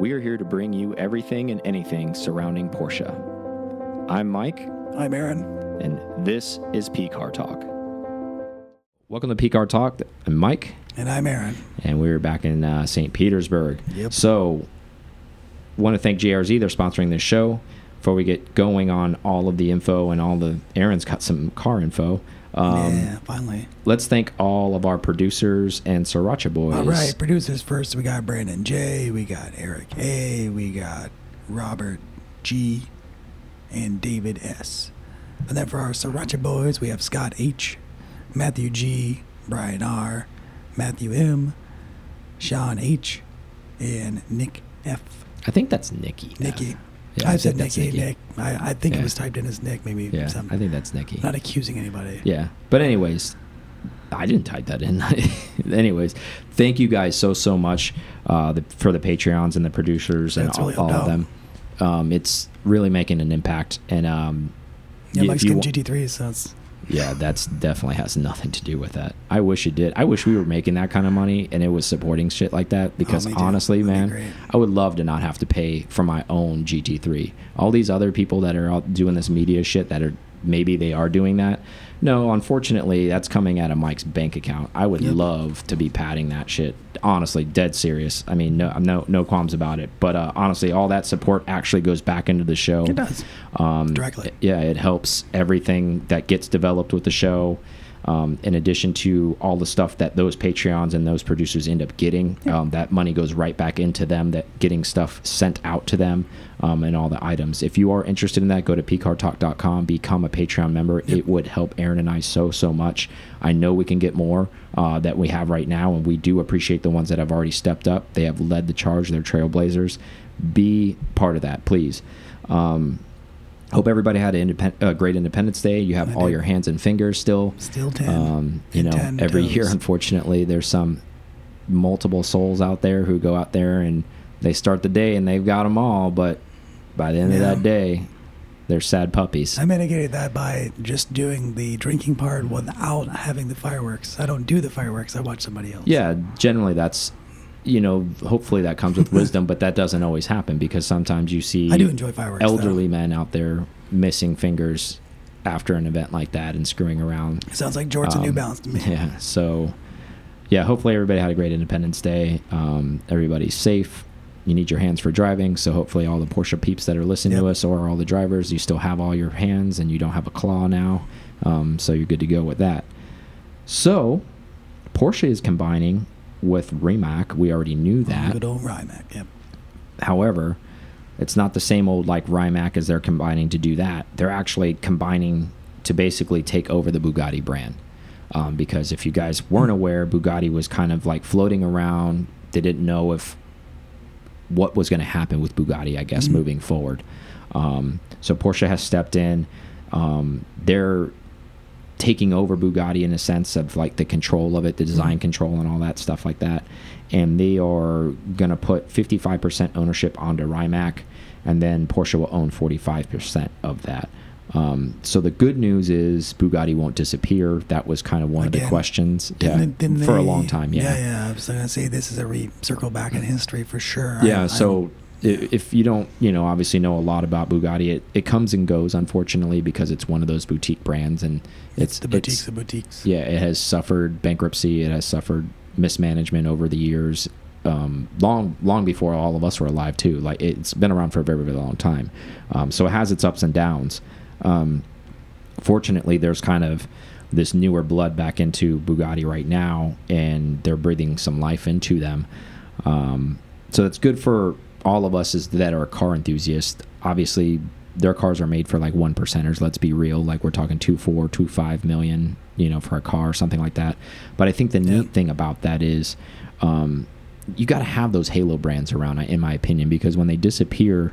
We are here to bring you everything and anything surrounding Porsche. I'm Mike, I'm Aaron. and this is P Car Talk. Welcome to P Car Talk. I'm Mike, And I'm Aaron. and we're back in uh, St. Petersburg. Yep. So, want to thank JRZ. They're sponsoring this show. Before we get going on all of the info and all the Aaron's got some car info. Um, yeah, finally. Let's thank all of our producers and Sriracha boys. All right, producers first. We got Brandon J. We got Eric A. We got Robert G. And David S. And then for our Sriracha boys, we have Scott H. Matthew G. Brian R. Matthew M. Sean H. And Nick F. I think that's Nikki. Nikki. Yeah, I, I said that's Nikki. Nikki. Nick. I, I think Yeah. it was typed in as Nick. Maybe Yeah, some. I think that's Nikki. Not accusing anybody. Yeah. But anyways, I didn't type that in. anyways, thank you guys so so much uh, the, for the Patreons and the producers and That's all, really all of them. Um, it's really making an impact, and um, Yeah, Mike's getting GT3, so it's yeah, that's definitely has nothing to do with that. I wish it did. I wish we were making that kind of money and it was supporting shit like that because Oh, honestly, That'd man. I would love to not have to pay for my own GT3. All these other people that are out doing this media shit that are maybe they are doing that. No, unfortunately, that's coming out of Mike's bank account. I would Yep. love to be padding that shit. Honestly, dead serious. I mean, no, no, no qualms about it. But uh, honestly, all that support actually goes back into the show. It does. Um, Directly. Yeah, it helps everything that gets developed with the show. Um, in addition to all the stuff that those Patreons and those producers end up getting, um, that money goes right back into them. That getting stuff sent out to them um, and all the items. If you are interested in that, go to pcartalk.com, become a Patreon member. It would help Aaron and I so so much. I know we can get more uh, that we have right now, and we do appreciate the ones that have already stepped up. They have led the charge. They're trailblazers. Be part of that, please. Um, Hope everybody had a independ uh, great Independence Day. You have I all did. your hands and fingers still. Still 10. Um, you know, 10 every year, unfortunately, there's some multiple souls out there who go out there and they start the day and they've got them all, but by the end of that day, they're sad puppies. I mitigated that by just doing the drinking part without having the fireworks. I don't do the fireworks. I watch somebody else. yeah, generally that's, you know, hopefully that comes with wisdom, but that doesn't always happen because sometimes you see I do enjoy fireworks. though. elderly men out there missing fingers after an event like that and screwing around. Sounds like Jorts and New Um, Balance to me. Yeah. So, yeah, hopefully everybody had a great Independence Day. Um, everybody's safe. You need your hands for driving. So, hopefully, all the Porsche peeps that are listening to us or all the drivers, you still have all your hands and you don't have a claw now. Um, so, you're good to go with that. So, Porsche is combining with Rimac. We already knew that. Good old Rimac. Yep. However, it's not the same old like Rimac as they're combining to do that. They're actually combining to basically take over the Bugatti brand. Um, because if you guys weren't aware, Bugatti was kind of like floating around. They didn't know if what was going to happen with Bugatti, I guess, Mhm. moving forward. Um, so Porsche has stepped in. Um, they're taking over Bugatti in a sense of like the control of it, the design Mhm. control, and all that stuff like that. And they are going to put 55% ownership onto Rimac, and then Porsche will own 45% of that. Um, so the good news is Bugatti won't disappear. That was kind of one of the questions. Yeah, didn't for a long time. Yeah. Yeah, yeah. I was going to say this is a circle back in history for sure. Yeah, I- so if you don't, you know, obviously know a lot about Bugatti, it, it comes and goes, unfortunately, because it's one of those boutique brands, and it's, it's the boutiques it's- of boutiques. yeah, it has suffered bankruptcy, it has suffered mismanagement over the years, um, long long before all of us were alive too. Like it's been around for a very very long time, um, so it has its ups and downs. Um, fortunately, there's kind of this newer blood back into Bugatti right now, and they're breathing some life into them. Um, so it's good for all of us is that are car enthusiasts. Obviously, their cars are made for like one percenters. Let's be real. Like we're talking two four, two five million, you know, for a car or something like that. But I think the neat thing about that is, um, you got to have those halo brands around, in my opinion, because when they disappear,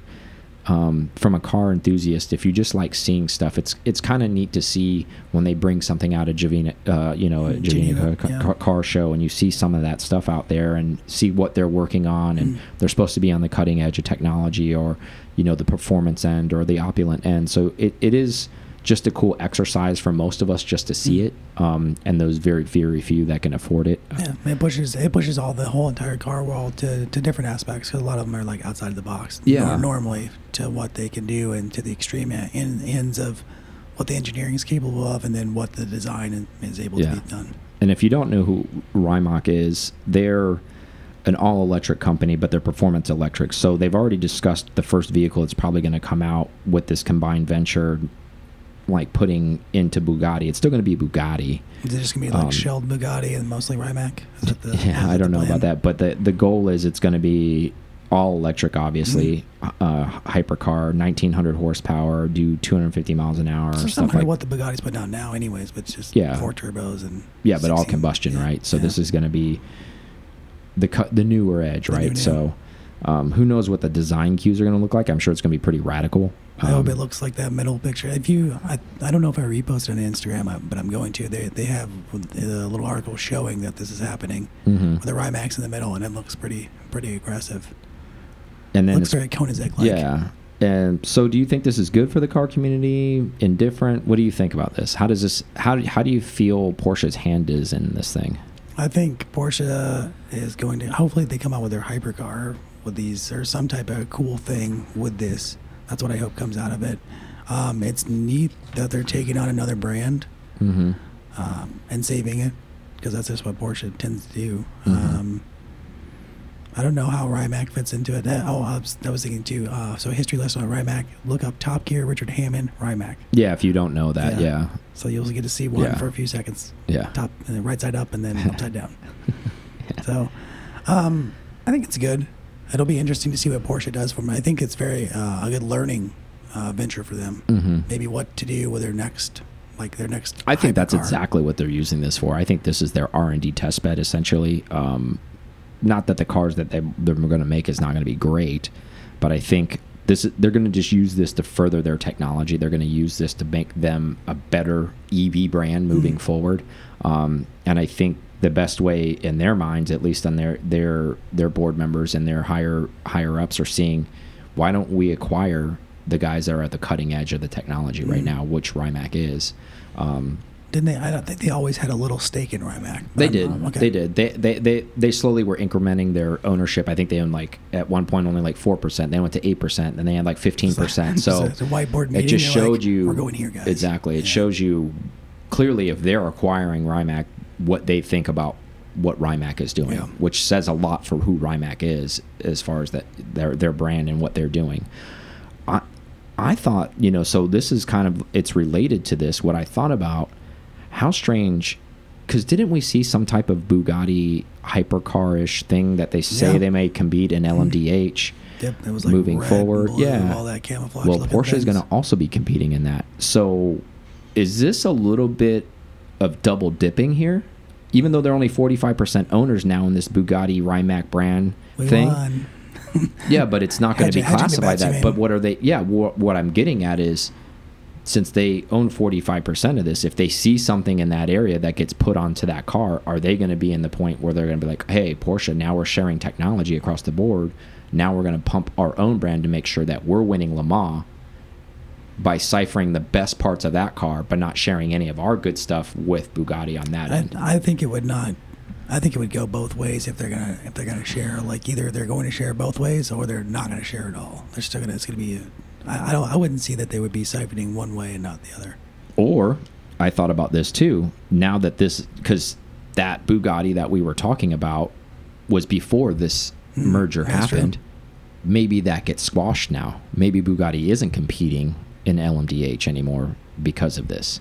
um, from a car enthusiast, if you just like seeing stuff, it's it's kind of neat to see when they bring something out of Javina, uh, you know, a Javina Geneva, yeah. car, car show, and you see some of that stuff out there, and see what they're working on, and Mm. they're supposed to be on the cutting edge of technology, or you know, the performance end or the opulent end. So it, it is just a cool exercise for most of us just to see Mm. it, um, and those very very few that can afford it. Yeah, it pushes it pushes all the whole entire car world to, to different aspects because a lot of them are like outside of the box. Yeah. normally to what they can do and to the extreme e- in, ends of what the engineering is capable of, and then what the design is able Yeah. to be done. And if you don't know who Rimac is, they're an all electric company, but they're performance electric. So they've already discussed the first vehicle that's probably going to come out with this combined venture, like putting into Bugatti. It's still going to be Bugatti. Is it just gonna be like Um, shelled Bugatti and mostly Rimac? The, Yeah, I don't know about that, but the the goal is it's going to be all electric, obviously. Mm-hmm. Uh, hypercar, 1900 horsepower, do 250 miles an hour, So stuff like. to what the Bugatti's put out now, anyways, but it's just Yeah. four turbos and yeah, but all combustion, yeah, right? So yeah. this is going to be the the newer edge, The new right? new. So um, who knows what the design cues are going to look like? I'm sure it's going to be pretty radical. I hope Um, it looks like that middle picture. If you, I, I don't know if I reposted on Instagram, but I'm going to. They they have a little article showing that this is happening mhm. with the Rimax in the middle, and it looks pretty pretty aggressive. And then looks very Koenigsegg like. yeah. And so, do you think this is good for the car community? Indifferent? What do you think about this? How does this? How do, how do you feel Porsche's hand is in this thing? I think Porsche is going to. Hopefully, they come out with their hypercar with these or some type of cool thing with this. That's what I hope comes out of it. Um, it's neat that they're taking on another brand Mm-hmm. um, and saving it because that's just what Porsche tends to do. Mhm. Um, I don't know how Rimac fits into it. That- oh, I was, I was thinking too. Uh, so history lesson on Rimac. Look up Top Gear, Richard Hammond, Rimac. Yeah, if you don't know that, Yeah. yeah, So you'll get to see one Yeah. for a few seconds. yeah, top and then right side up and then upside down. So, um, I think it's good. It'll be interesting to see what Porsche does for them. I think it's very uh, a good learning uh, venture for them. hmm Maybe what to do with their next, like their next. I think that's hypercar. exactly what they're using this for. I think this is their R and D test bed, essentially. Um, not that the cars that they, they're going to make is not going to be great, but I think this they're going to just use this to further their technology. They're going to use this to make them a better EV brand moving Mhm. forward. Um, and I think the best way in their minds, at least on their their their board members and their higher higher ups, are seeing why don't we acquire the guys that are at the cutting edge of the technology right Mhm. now, which Rimac is. Um, Didn't they? I don't think they always had a little stake in Rimac. they did. Okay. They did. They, they they they slowly were incrementing their ownership. I think they owned like at one point only like four percent. They went to eight percent. Then they had like fifteen percent. So it's a whiteboard meeting. it just showed like, you We're going here, guys. exactly. It Yeah. shows you clearly if they're acquiring Rimac, what they think about what Rimac is doing, Yeah. which says a lot for who Rimac is as far as that their their brand and what they're doing. I I thought you know so this is kind of it's related to this. What I thought about how strange because didn't we see some type of Bugatti hypercar-ish thing that they say Yeah. they may compete in hmm. LMDH? Yep, it was like moving forward, yeah. all that camouflage. Well, Porsche is going to also be competing in that. So, is this a little bit of double dipping here? Even though they're only 45% owners now in this Bugatti Rimac brand We thing. won. Yeah, but it's not going to be Hedging- hedging the classified that. But what are they? Yeah, wh what I'm getting at is since they own 45% of this, if they see something in that area that gets put onto that car, are they going to be in the point where they're going to be like, hey, Porsche, now we're sharing technology across the board. Now we're going to pump our own brand to make sure that we're winning Le Mans by ciphering the best parts of that car, but not sharing any of our good stuff with Bugatti on that I, end. I think it would not. I think it would go both ways if they're gonna if they're gonna share. Like either they're going to share both ways or they're not gonna share at all. They're still gonna. It's gonna be. I I don't. I wouldn't see that they would be siphoning one way and not the other. Or I thought about this too. Now that this, because that Bugatti that we were talking about was before this Hmm, merger that's true. happened. Maybe that gets squashed now. Maybe Bugatti isn't competing in LMDH anymore because of this.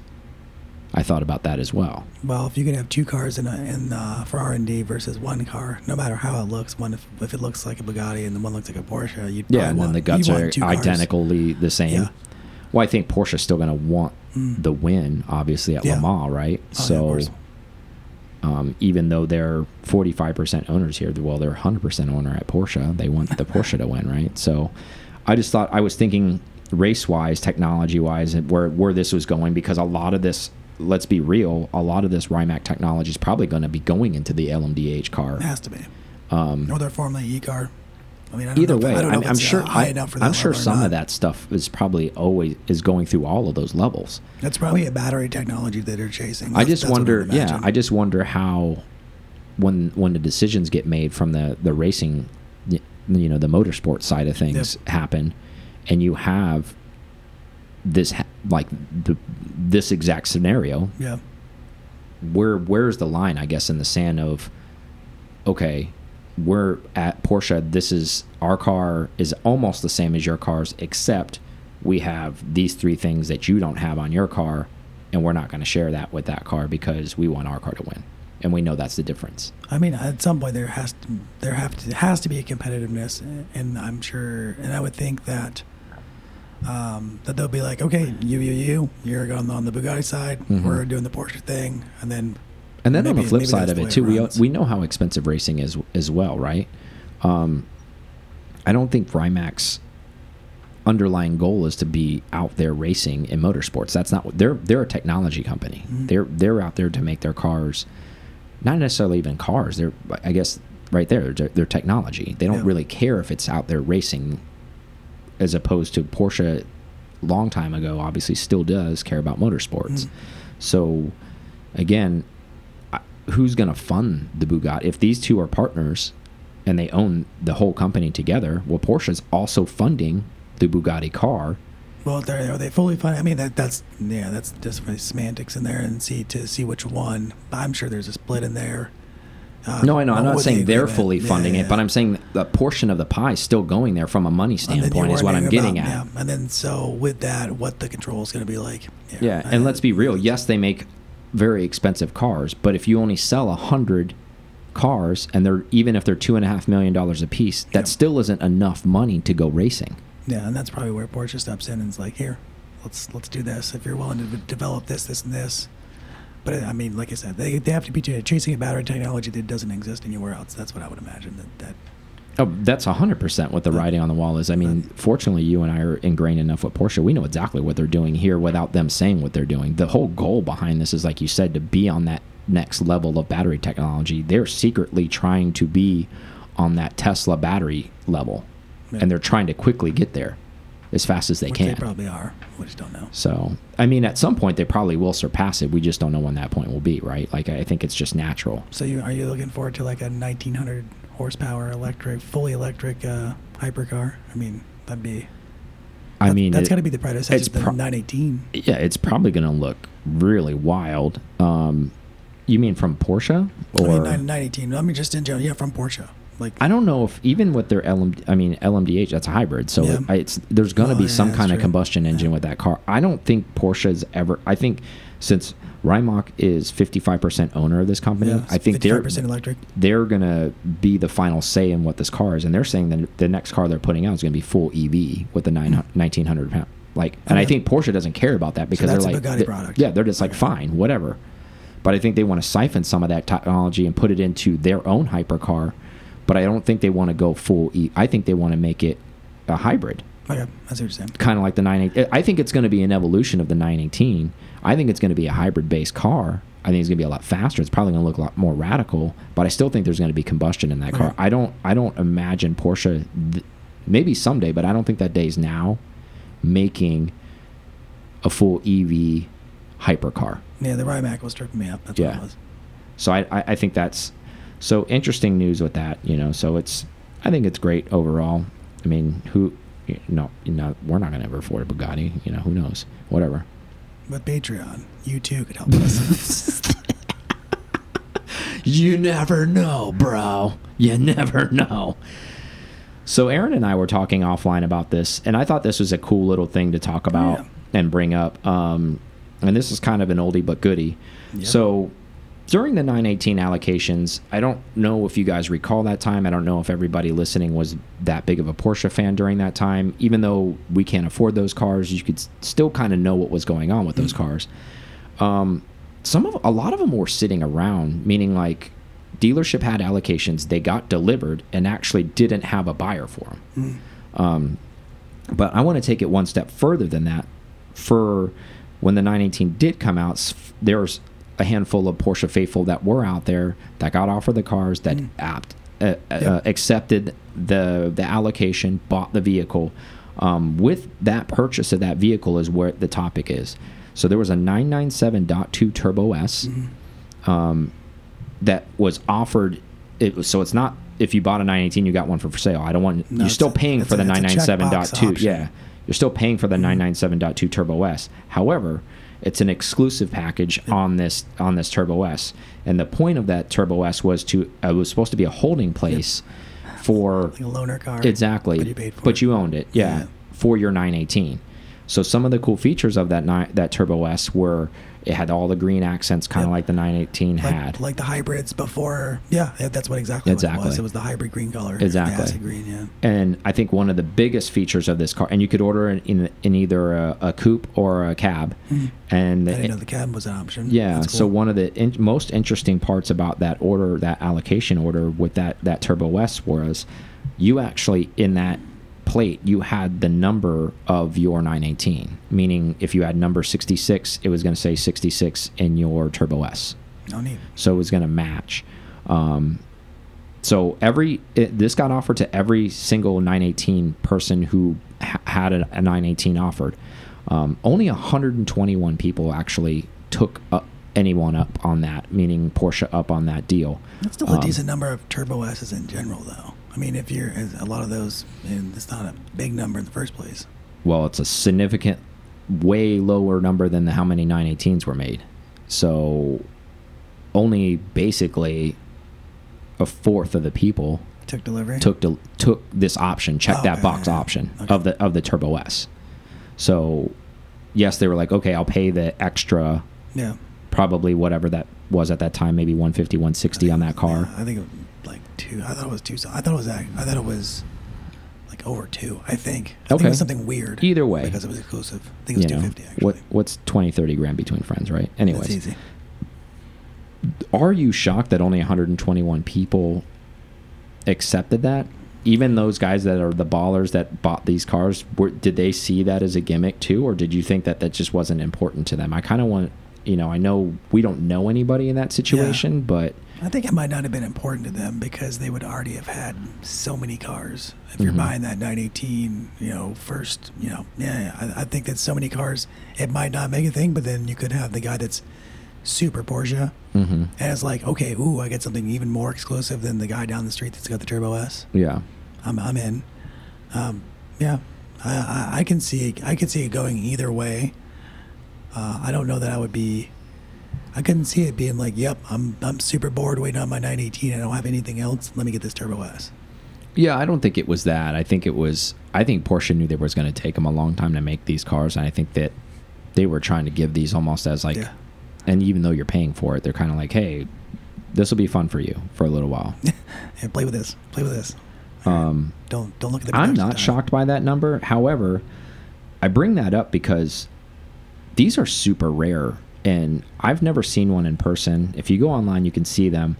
I thought about that as well. Well, if you can have two cars in a, in uh, for R and D versus one car, no matter how it looks, one if, if it looks like a Bugatti and the one looks like a Porsche, you'd Yeah, and then the guts are cars. identically the same. Yeah. Well, I think Porsche's still going to want Mm. the win, obviously, at Yeah. Le Mans, right? Oh, so, course. um, even though they're 45% owners here, well, they're 100% owner at Porsche. They want the Porsche to win, right? So, I just thought I was thinking race wise, technology wise, and where where this was going because a lot of this. Let's be real. A lot of this Rimac technology is probably going to be going into the LMDH car. It has to be. Um, Or their Formula E car. I mean, I don't Either way, I don't I'm, if I'm it's, sure. high I, enough for that I'm sure some of that stuff is probably always is going through all of those levels. That's probably a battery technology that they're chasing. I just wonder. I'd Yeah. I just wonder how when when the decisions get made from the the racing, you know, the motorsport side of things happen, and you have this like the this exact scenario Yeah. where where's the line i guess in the sand of okay we're at porsche this is our car is almost the same as your cars except we have these three things that you don't have on your car and we're not going to share that with that car because we want our car to win and we know that's the difference I mean, at some point there has to there have to has to be a competitiveness, and I'm sure, and I would think that um, that they'll be like, okay, you, you, you, you're on, on the Bugatti side, Mhm. we're doing the Porsche thing, and then and then on the flip side of it too it we, we know how expensive racing is as well right um, i don't think rimac's underlying goal is to be out there racing in motorsports that's not what they're they're a technology company Mhm. they're they're out there to make their cars not necessarily even cars they're i guess right there they're, they're technology they don't Yeah. really care if it's out there racing as opposed to porsche long time ago obviously still does care about motorsports Mhm. so again who's going to fund the Bugatti if these two are partners and they own the whole company together well Porsche's also funding the Bugatti car well, they're, they fully funded? I mean, that that's yeah, that's just semantics in there, and see to see which one. I'm sure there's a split in there. Uh, no I know I'm not saying they're fully Yeah, funding yeah. it but I'm saying a portion of the pie is still going there from a money And then you're standpoint is what I'm getting about- at Yeah. And then so with that, what the control is going to be like. Yeah, yeah. and let's be real. Yes, they make very expensive cars, but if you only sell a hundred cars, and they're even if they're two and a half million dollars a piece, that Yeah. still isn't enough money to go racing. Yeah, and that's probably where Porsche steps in and is like, here, let's let's do this. If you're willing to develop this, this, and this. But I mean, like I said, they, they have to be chasing a battery technology that doesn't exist anywhere else. That's what I would imagine. That, that Oh, that's hundred percent what the writing on the wall is. I mean, fortunately, you and I are ingrained enough with Porsche. We know exactly what they're doing here without them saying what they're doing. The whole goal behind this is, like you said, to be on that next level of battery technology. They're secretly trying to be on that Tesla battery level, Yeah. and they're trying to quickly get there as fast as they which can. they probably are. We just don't know. So, I mean, at some point they probably will surpass it. We just don't know when that point will be, right? Like, I think it's just natural. So you are you looking forward to like a 1900 horsepower electric, fully electric uh, hypercar? I mean, that'd be. I that- mean, that's got to be the predecessor it's to the 918. yeah, it's probably going to look really wild. Um, you mean from Porsche, I mean, 918. I mean, just in general, yeah, from Porsche. Like, I don't know if even with their LM, I mean LMDH, that's a hybrid, so Yeah. It's there's going to Oh, be yeah, some kind of combustion engine Yeah. with that car. I don't think Porsche's ever. I think since Rimac is 55% owner of this company, I think they're 55% electric. they're gonna be the final say in what this car is, and they're saying that the next car they're putting out is gonna be full EV with the nine, mm. 1900 pound. Like, and I think Porsche doesn't care about that because that's they're like, Bugatti they- product. yeah, they're just like Okay. fine, whatever. But I think they want to siphon some of that technology and put it into their own hypercar. But I don't think they want to go full. E I think they want to make it a hybrid Okay, I see what you're saying. kind of like the 918. I think it's going to be an evolution of the 918. I think it's going to be a hybrid based car. I think it's going to be a lot faster. It's probably going to look a lot more radical, but I still think there's going to be combustion in that car. Okay. I don't I don't imagine Porsche th maybe someday, but I don't think that day's now making a full EV hypercar. Yeah, the Rimac was tripping me up. That's what Yeah. it was. So I, I, I think that's so interesting news with that, you know. So it's I think it's great overall. I mean, who you know, you we're not going to ever afford a Bugatti, you know, who knows? Whatever. But Patreon, you too could help us. You never know, bro. You never know. So Aaron and I were talking offline about this, and I thought this was a cool little thing to talk about Yeah. and bring up. Um, and this is kind of an oldie but goodie. Yeah. So during the 918 allocations, I don't know if you guys recall that time. I don't know if everybody listening was that big of a Porsche fan during that time. Even though we can't afford those cars, you could still kind of know what was going on with those cars. Um, some of a lot of them were sitting around, meaning like dealership had allocations, they got delivered, and actually didn't have a buyer for them. Um, but I want to take it one step further than that. For when the 918 did come out, s- there was a handful of Porsche faithful that were out there that got offered the cars that apt uh, uh, accepted the the allocation, bought the vehicle. Um, with that purchase of that vehicle is where the topic is. So there was a 997.2 Turbo S Mm-hmm. um, that was offered. It was, so it's not if you bought a 918, you got one for, for sale. I don't want. No, you're still paying for the it's a checkbox 997.2. Mm-hmm. Yeah, you're still paying for the 997.2 Turbo S. However, it's an exclusive package on this on this Turbo S, and the point of that Turbo S was to uh, it was supposed to be a holding place for Like a loaner car. exactly, But you paid for but you owned it, yeah, Yeah. for your 918. So some of the cool features of that that Turbo S were it had all the green accents, kind of Yep. like the 918 like, had. like the hybrids before. Yeah, that's what exactly, what it Exactly. was. It was the hybrid green color. Exactly. Acid green, yeah. and I think one of the biggest features of this car, and you could order it in in either a, a coupe or a cab, and Mm-hmm. I the- didn't know the cab was an option. yeah. That's So one of the in, most interesting parts about that order, that allocation order with that that Turbo S was, you actually in that plate you had the number of your 918. Meaning, if you had number 66, it was going to say 66 in your Turbo S. no need. So it was going to match. Um, so every it, this got offered to every single 918 person who ha had a, a 918 offered. Um, only 121 people actually took up anyone up on that, meaning Porsche up on that deal. That's still a Um, decent number of Turbo S's in general, though. I mean, if you're a lot of those, and it's not a big number in the first place. Well, it's a significant, way lower number than the, how many 918s were made. So only basically a fourth of the people Took delivery. took to, took this option, checked Oh, that okay, box yeah, yeah. option Okay. of the of the Turbo S. So, yes, they were like, okay, I'll pay the extra, Yeah. probably whatever that was at that time, maybe 150, 160 on that car. Yeah, I think like two. I thought it was two. I thought it was. I thought it was like over two. I think. I think it was something weird. Either way. because it was exclusive. I think it was two fifty. Actually, what what's 20, 30 grand between friends, right? That's Anyways, easy. are you shocked that only 121 people accepted that? Even those guys that are the ballers that bought these cars, were, did they see that as a gimmick too, or did you think that that just wasn't important to them? I kind of want, you know, I know we don't know anybody in that situation, but I think it might not have been important to them because they would already have had so many cars. If you're Mhm. buying that 918, you know, first, you know, yeah, I, I think that so many cars, it might not make a thing, but then you could have the guy that's super Porsche, mhm. and it's like, okay, ooh, I get something even more exclusive than the guy down the street that's got the Turbo S. yeah, I'm, I'm in. Um, yeah, I, I, I can see it, I can see it going either way. Uh, I don't know that I would be. I couldn't see it being like, "Yep, I'm I'm super bored waiting on my 918. I don't have anything else. Let me get this Turbo S." yeah. I don't think it was that. I think it was. I think Porsche knew they was going to take them a long time to make these cars, and I think that they were trying to give these almost as like, Yeah. and even though you're paying for it, they're kind of like, hey, this will be fun for you for a little while. Yeah, play with this. Play with this. Um, Don't don't look at the. I'm not time. shocked by that number. However, I bring that up because these are super rare, and I've never seen one in person. If you go online, you can see them.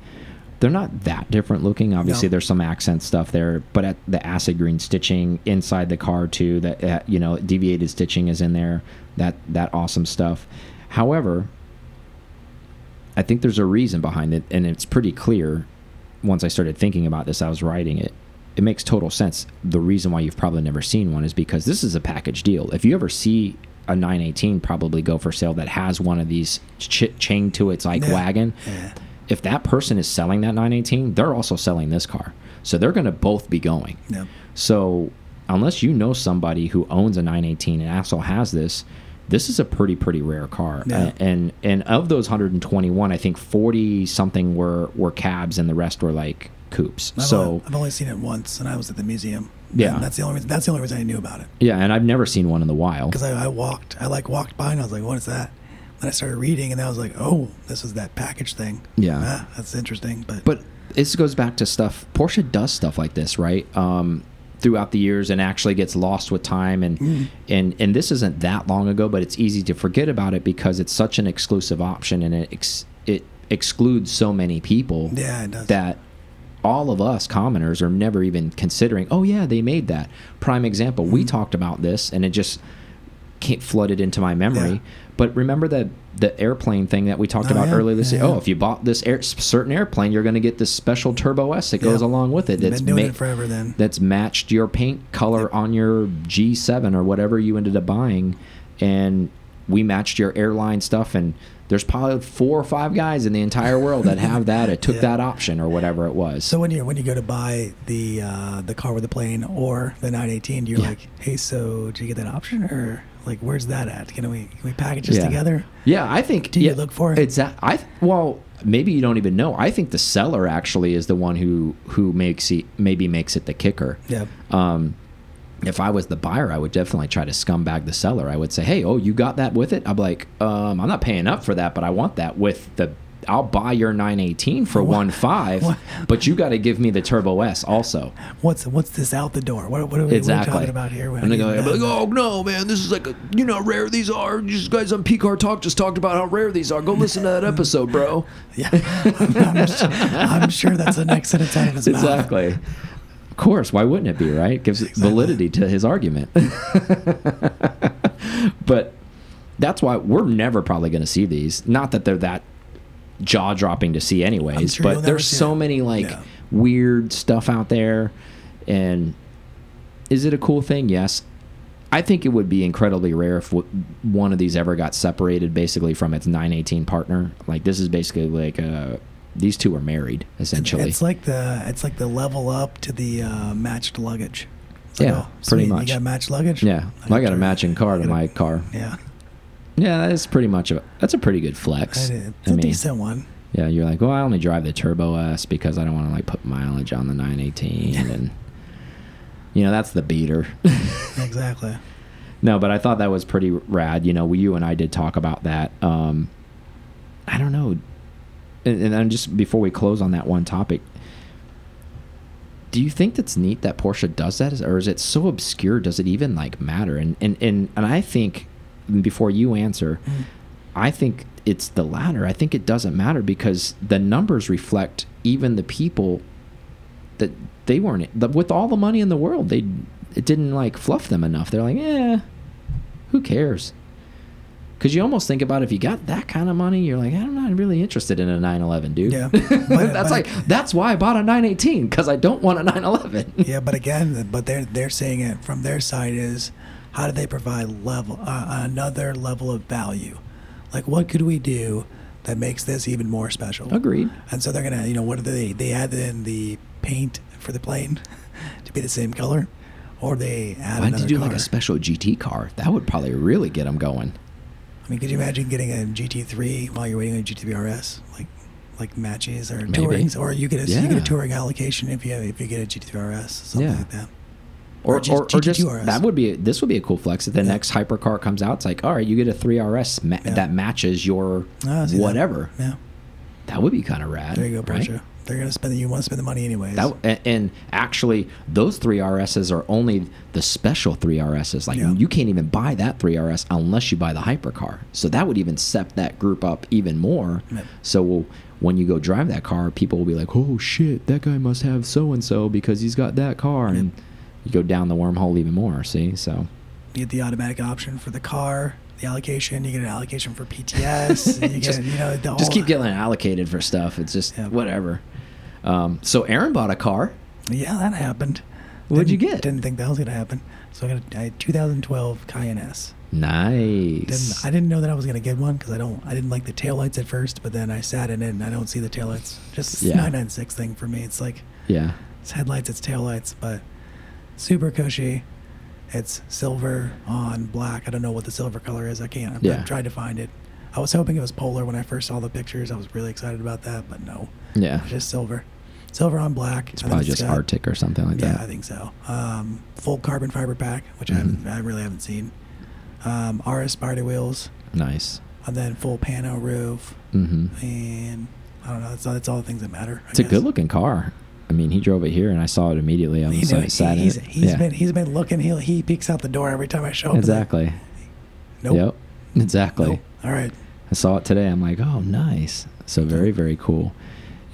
They're not that different looking. Obviously, No. there's some accent stuff there, but at the acid green stitching inside the car too, that uh, you know, deviated stitching is in there. That that awesome stuff. However, I think there's a reason behind it, and it's pretty clear. Once I started thinking about this, I was writing it. It makes total sense. The reason why you've probably never seen one is because this is a package deal. If you ever see a 918 probably go for sale that has one of these ch chained to its like Yeah. wagon, Yeah. if that person is selling that 918, they're also selling this car. So they're going to both be going. Yeah. So unless you know somebody who owns a 918 and also has this, this is a pretty pretty rare car. Yeah. And and of those 121, I think 40 something were were cabs and the rest were like coupes. I've so only, I've only seen it once, and I was at the museum. Yeah. And that's the only reason. That's the only reason I knew about it. yeah, and I've never seen one in the wild. because I, I walked, I like walked by and I was like, "What is that?" Then I started reading, and I was like, "Oh, this is that package thing." Yeah. ah, that's interesting. But But this goes back to stuff. Porsche does stuff like this, right? Um, throughout the years, and actually gets lost with time. And Mm. and and this isn't that long ago, but it's easy to forget about it because it's such an exclusive option, and it ex it excludes so many people yeah, it does. that all of us commoners are never even considering. Oh yeah, they made that. Prime example. We Mm. talked about this, and it just came, flooded into my memory. Yeah. But remember that the airplane thing that we talked Oh, about yeah, earlier this yeah, year. Oh, if you bought this air, certain airplane, you're going to get this special Turbo S that goes along with it. That's been doing it forever then. that's matched your paint color on your G7 or whatever you ended up buying, and we matched your airline stuff. And there's probably four or five guys in the entire world that have that. It took Yeah. that option or whatever it was. So when you when you go to buy the uh, the car with the plane or the 918, you're Yeah. like, hey, so did you get that option or like where's that at? Can we can we package this Yeah. together? Yeah, I think. Do you look for it? It's that I well, maybe you don't even know. I think the seller actually is the one who who makes it maybe makes it the kicker. Yeah. Um, if I was the buyer, I would definitely try to scumbag the seller. I would say, "Hey, oh, you got that with it?" I'm like, um, "I'm not paying up for that, but I want that with the." I'll buy your 918 for What- one five, what- but you got to give me the Turbo S also. What's what's this out the door? What, what, are, we, Exactly. what are we talking about here? And they go, I be like, oh no, man, this is like, a, you know, how rare these are. You guys on PCAR Talk just talked about how rare these are. Go listen to that episode, bro. yeah, I'm, I'm su- I'm sure that's the next sentence out of his mouth. Exactly. Of course, why wouldn't it be right? Gives Exactly. validity to his argument. but that's why we're never probably going to see these. Not that they're that jaw dropping to see, anyways. sure but there's so it. many like Yeah. weird stuff out there. And is it a cool thing? Yes. I think it would be incredibly rare if one of these ever got separated basically from its 918 partner. Like this is basically like uh, these two are married essentially. It's like the it's like the level up to the uh, matched luggage. It's Yeah, oh, pretty sweet, much. You got matched luggage. Yeah, I got a matching car to gotta- my car. Yeah, Yeah, that is pretty much a that's a pretty good flex. It's I a mean, decent one. yeah, you're like, well, I only drive the Turbo S because I don't want to like put mileage on the 918, and you know that's the beater. Exactly. no, but I thought that was pretty rad. You know, we you and I did talk about that. Um, I don't know, and, and then just before we close on that one topic, do you think that's neat that Porsche does that, or is it so obscure? Does it even like matter? And and and and I think before you answer, Mm. I think it's the latter. I think it doesn't matter because the numbers reflect even the people that they weren't the, with all the money in the world. They it didn't like fluff them enough. They're like, eh, who cares? Because you almost think about if you got that kind of money, you're like, I'm not really interested in a 911, dude. Yeah. But- that's but- like that's why I bought a 918 because I don't want a 911. yeah, but again, but they're they're saying it from their side is how do they provide level uh, another level of value? Like what could we do that makes this even more special? Agreed. And so they're gonna, you know, what do they? They add in the paint for the plane to be the same color, or they add Why did you do car. like a special GT car? That would probably really get them going. I mean, could you imagine getting a GT3 while you're waiting on a GT3 RS, like like matches or tourings, or you get a you get a touring allocation if you have, if you get a GT3 RS, something Yeah. like that. Or, Or G- or, or just RS. that would be this would be a cool flex. If the Yeah. next hypercar comes out, it's like, all right, you get a three RS ma Yeah. that matches your ah, I see that. whatever. Yeah, That would be kind of rad. there you go, right? They're gonna spend. You want to spend the money anyways. That, and, actually, those three RSs are only the special three RSs. Like Yeah. you can't even buy that three RS unless you buy the hypercar. So that would even set that group up even more. Yep. So when you go drive that car, people will be like, "Oh shit, that guy must have so and so because he's got that car," and you go down the wormhole even more. See, so you get the automatic option for the car, the allocation. You get an allocation for PTS. you just, you know, the just keep getting allocated for stuff. It's just Yeah. whatever. Um, so Aaron bought a car. Yeah, that happened. What'd you Didn't- get? Didn't think that was gonna happen. So I got a, I had 2012 Cayenne S. Nice. Didn't, I didn't know that I was gonna get one because I don't. I didn't like the taillights at first, but then I sat in it and I don't see the taillights. Just Yeah. 996 thing for me. It's like yeah. it's headlights, it's taillights, but super cushy. It's silver on black. I don't know what the silver color is. I can't. Yeah. I've tried to find it. I was hoping it was polar when I first saw the pictures. I was really excited about that, but no, Yeah. it's just silver. Silver on black. It's probably just got- Arctic or something like yeah, that. Yeah, I think so. Um, full carbon fiber pack, which I, Mhm. haven't, I really haven't seen. Um, RS Spider wheels, Nice. and then full pano roof, Mm -hmm. and I don't know. That's all, that's all the things that matter. I It's a guess. good looking car. I mean, he drove it here and I saw it immediately. I was like, sat he's he's yeah. been he's been looking. He he peeks out the door every time I show up. exactly. Nope. Yep. Exactly. Nope. All right. I saw it today. I'm like, oh, nice. So very, very cool.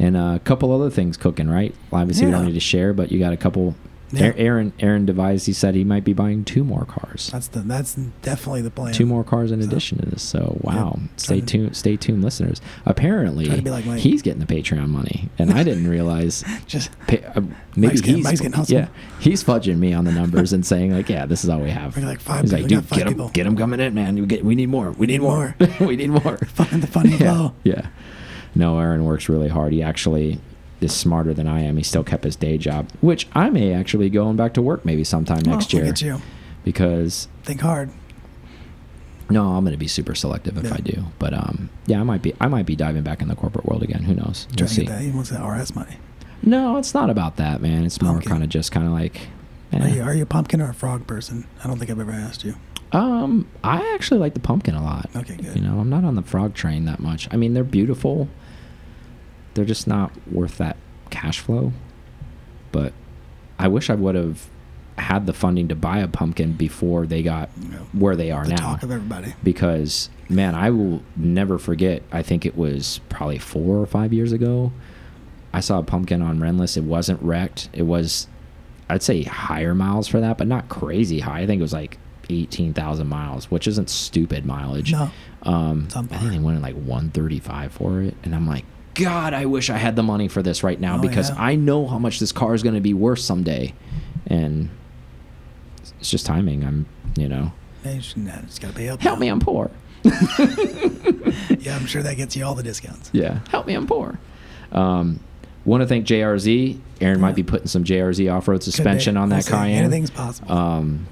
And uh, a couple other things cooking, right? Obviously, we don't need to share, but you got a couple Yeah. Aaron Aaron devised. He said he might be buying two more cars. That's the that's definitely the plan. Two more cars in So- addition to this. So wow, Yeah. stay to- tuned. Stay tuned, listeners. Apparently, Trying to be like he's getting the Patreon money, and I didn't realize. Just Pa- uh, maybe Mike's he's getting hustled. yeah he's fudging me on the numbers and saying like yeah this is all we have. We're like five He's like we got dude five get him people." get him coming in man. We get we need more. We need, need more. we need more. find the funny yeah. flow. yeah. No, Aaron works really hard. He actually is smarter than I am. He still kept his day job, which I may actually be going back to work maybe sometime next oh, year Look at you. because Think hard. no, I'm going to be super selective if Yeah. I do. But um, yeah, I might be I might be diving back in the corporate world again. Who knows? We'll see. that. He wants that RS money. No, it's not about that, man. It's more kind of just kind of like. eh. Are, you, are you a pumpkin or a frog person? I don't think I've ever asked you. Um, I actually like the pumpkin a lot. Okay, good. You know, I'm not on the frog train that much. I mean, they're beautiful. They're just not worth that cash flow. But I wish I would have had the funding to buy a pumpkin before they got You know, where they are the now. talk of everybody. because man, I will never forget. I think it was probably four or five years ago. I saw a pumpkin on Rennlist. It wasn't wrecked. It was, I'd say higher miles for that, but not crazy high. I think it was like eighteen thousand miles, which isn't stupid mileage. No. Um, I think they went in like one thirty five for it, and I'm like, God, I wish I had the money for this right now Oh, because yeah. I know how much this car is going to be worth someday, and it's just timing. I'm, you know, Hey, you should- nah, just gotta pay up. help now. me, I'm poor. Yeah, I'm sure that gets you all the discounts. Yeah, help me, I'm poor. Um, want to thank JRZ. Aaron might be putting some JRZ off road suspension on that. Cayenne. Anything's possible. Um,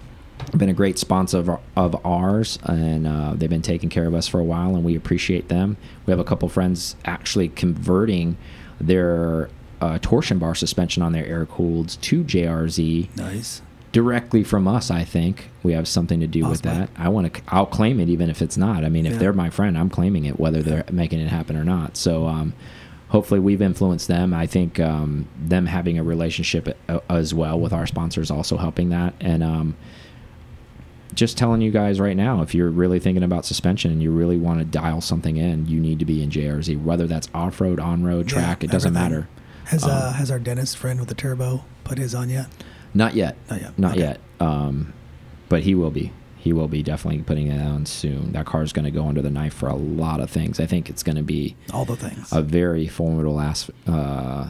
been a great sponsor of, of ours, and uh, they've been taking care of us for a while, and we appreciate them. We have a couple friends actually converting their uh, torsion bar suspension on their air cooled to JRZ nice. directly from us. I think we have something to do with that. I want to. I'll claim it even if it's not. I mean, if Yeah. they're my friend, I'm claiming it whether they're making it happen or not. So. Um, Hopefully, we've influenced them. I think um, them having a relationship uh, as well with our sponsors also helping that. And um, just telling you guys right now, if you're really thinking about suspension and you really want to dial something in, you need to be in JRZ. Whether that's off road, on road, track, Yeah, it doesn't matter. Has Um, uh, has our dentist friend with the turbo put his on yet? Not yet. Not yet. Not Okay. yet. Um, but he will be. He will be definitely putting it on soon. That car is going to go under the knife for a lot of things. I think it's going to be All the things. a very formidable ass. Uh,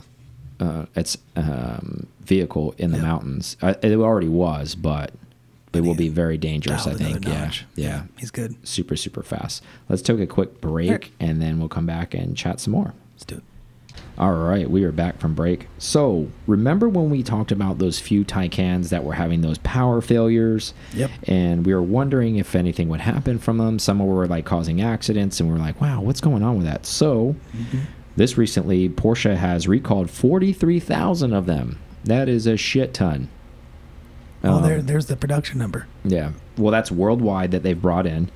uh, it's um, vehicle in the Yeah. mountains. Uh, it already was, but But will be very dangerous. I think. Yeah, notch. yeah, He's good. super super fast. Let's take a quick break Sure. and then we'll come back and chat some more. Let's do it. All right, we are back from break. So, remember when we talked about those few Taycans that were having those power failures? Yep. And we were wondering if anything would happen from them. Some were like causing accidents, and we are like, wow, what's going on with that? So, Mm-hmm. this recently, Porsche has recalled 43,000 of them. That is a shit ton. Oh, Um, there, there's the production number. yeah. Well, that's worldwide that they've brought in.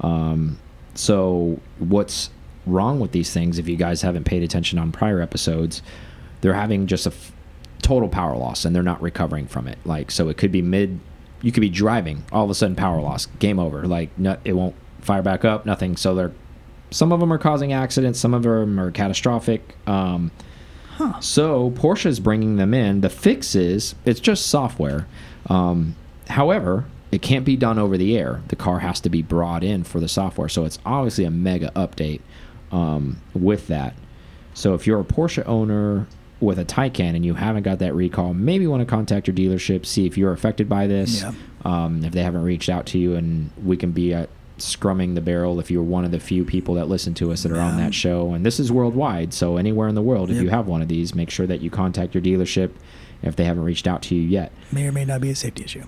Um, so what's wrong with these things? If you guys haven't paid attention on prior episodes, they're having just a f total power loss and they're not recovering from it. Like, so it could be mid, you could be driving, all of a sudden power loss, game over. Like, no, it won't fire back up, nothing. So they're, some of them are causing accidents, some of them are catastrophic. Um, Huh. so Porsche is bringing them in. The fix is it's just software. Um, however, it can't be done over the air. The car has to be brought in for the software. So it's obviously a mega update um, with that. So if you're a Porsche owner with a Taycan and you haven't got that recall, maybe you want to contact your dealership, see if you're affected by this. Yeah. Um, if they haven't reached out to you, and we can be at scrumming the barrel if you're one of the few people that listen to us that are on that show. And this is worldwide, so anywhere in the world, if you have one of these, make sure that you contact your dealership if they haven't reached out to you yet. May or may not be a safety issue.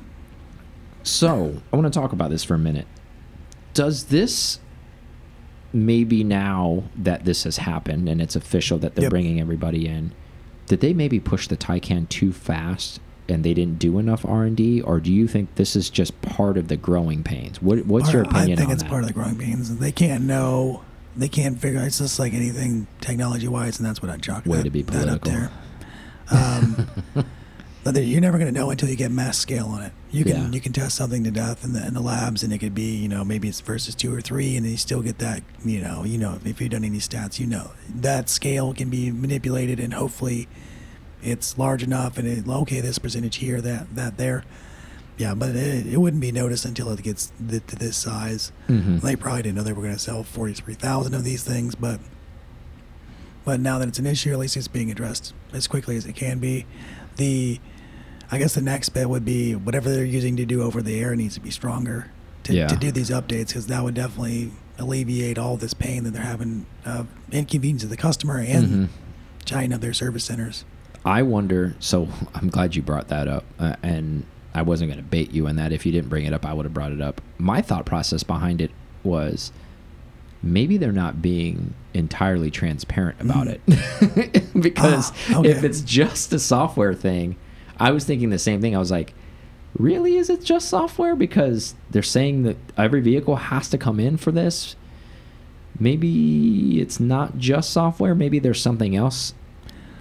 So I want to talk about this for a minute. Does this maybe now that this has happened and it's official that they're Yep. bringing everybody in, did they maybe push the Taycan too fast and they didn't do enough R and D, or do you think this is just part of the growing pains? What, what's Part- your opinion I think on it's that? part of the growing pains. They can't know. They can't figure. It's just like anything technology wise, and that's what I chalk Way that, to be that up political. there. Um, but you're never going to know until you get mass scale on it. You can Yeah. you can test something to death in the in the labs, and it could be you know maybe it's versus two or three, and then you still get that you know you know if you've done any stats, you know that scale can be manipulated and hopefully it's large enough and it, okay, this percentage here, that that there. Yeah, but it, it wouldn't be noticed until it gets th- to this size. Mhm. They probably didn't know they were going to sell forty three thousand of these things, but but now that it's an issue, at least it's being addressed as quickly as it can be. The I guess the next bit would be whatever they're using to do over the air needs to be stronger to, Yeah. to do these updates because that would definitely alleviate all this pain that they're having, uh, inconvenience to the customer and Mhm. China their service centers. I wonder. So I'm glad you brought that up, uh, and I wasn't going to bait you in that. If you didn't bring it up, I would have brought it up. My thought process behind it was maybe they're not being entirely transparent about it, because Ah, okay. if it's just a software thing, I was thinking the same thing. I was like. Really, is it just software? Because they're saying that every vehicle has to come in for this. Maybe it's not just software. Maybe there's something else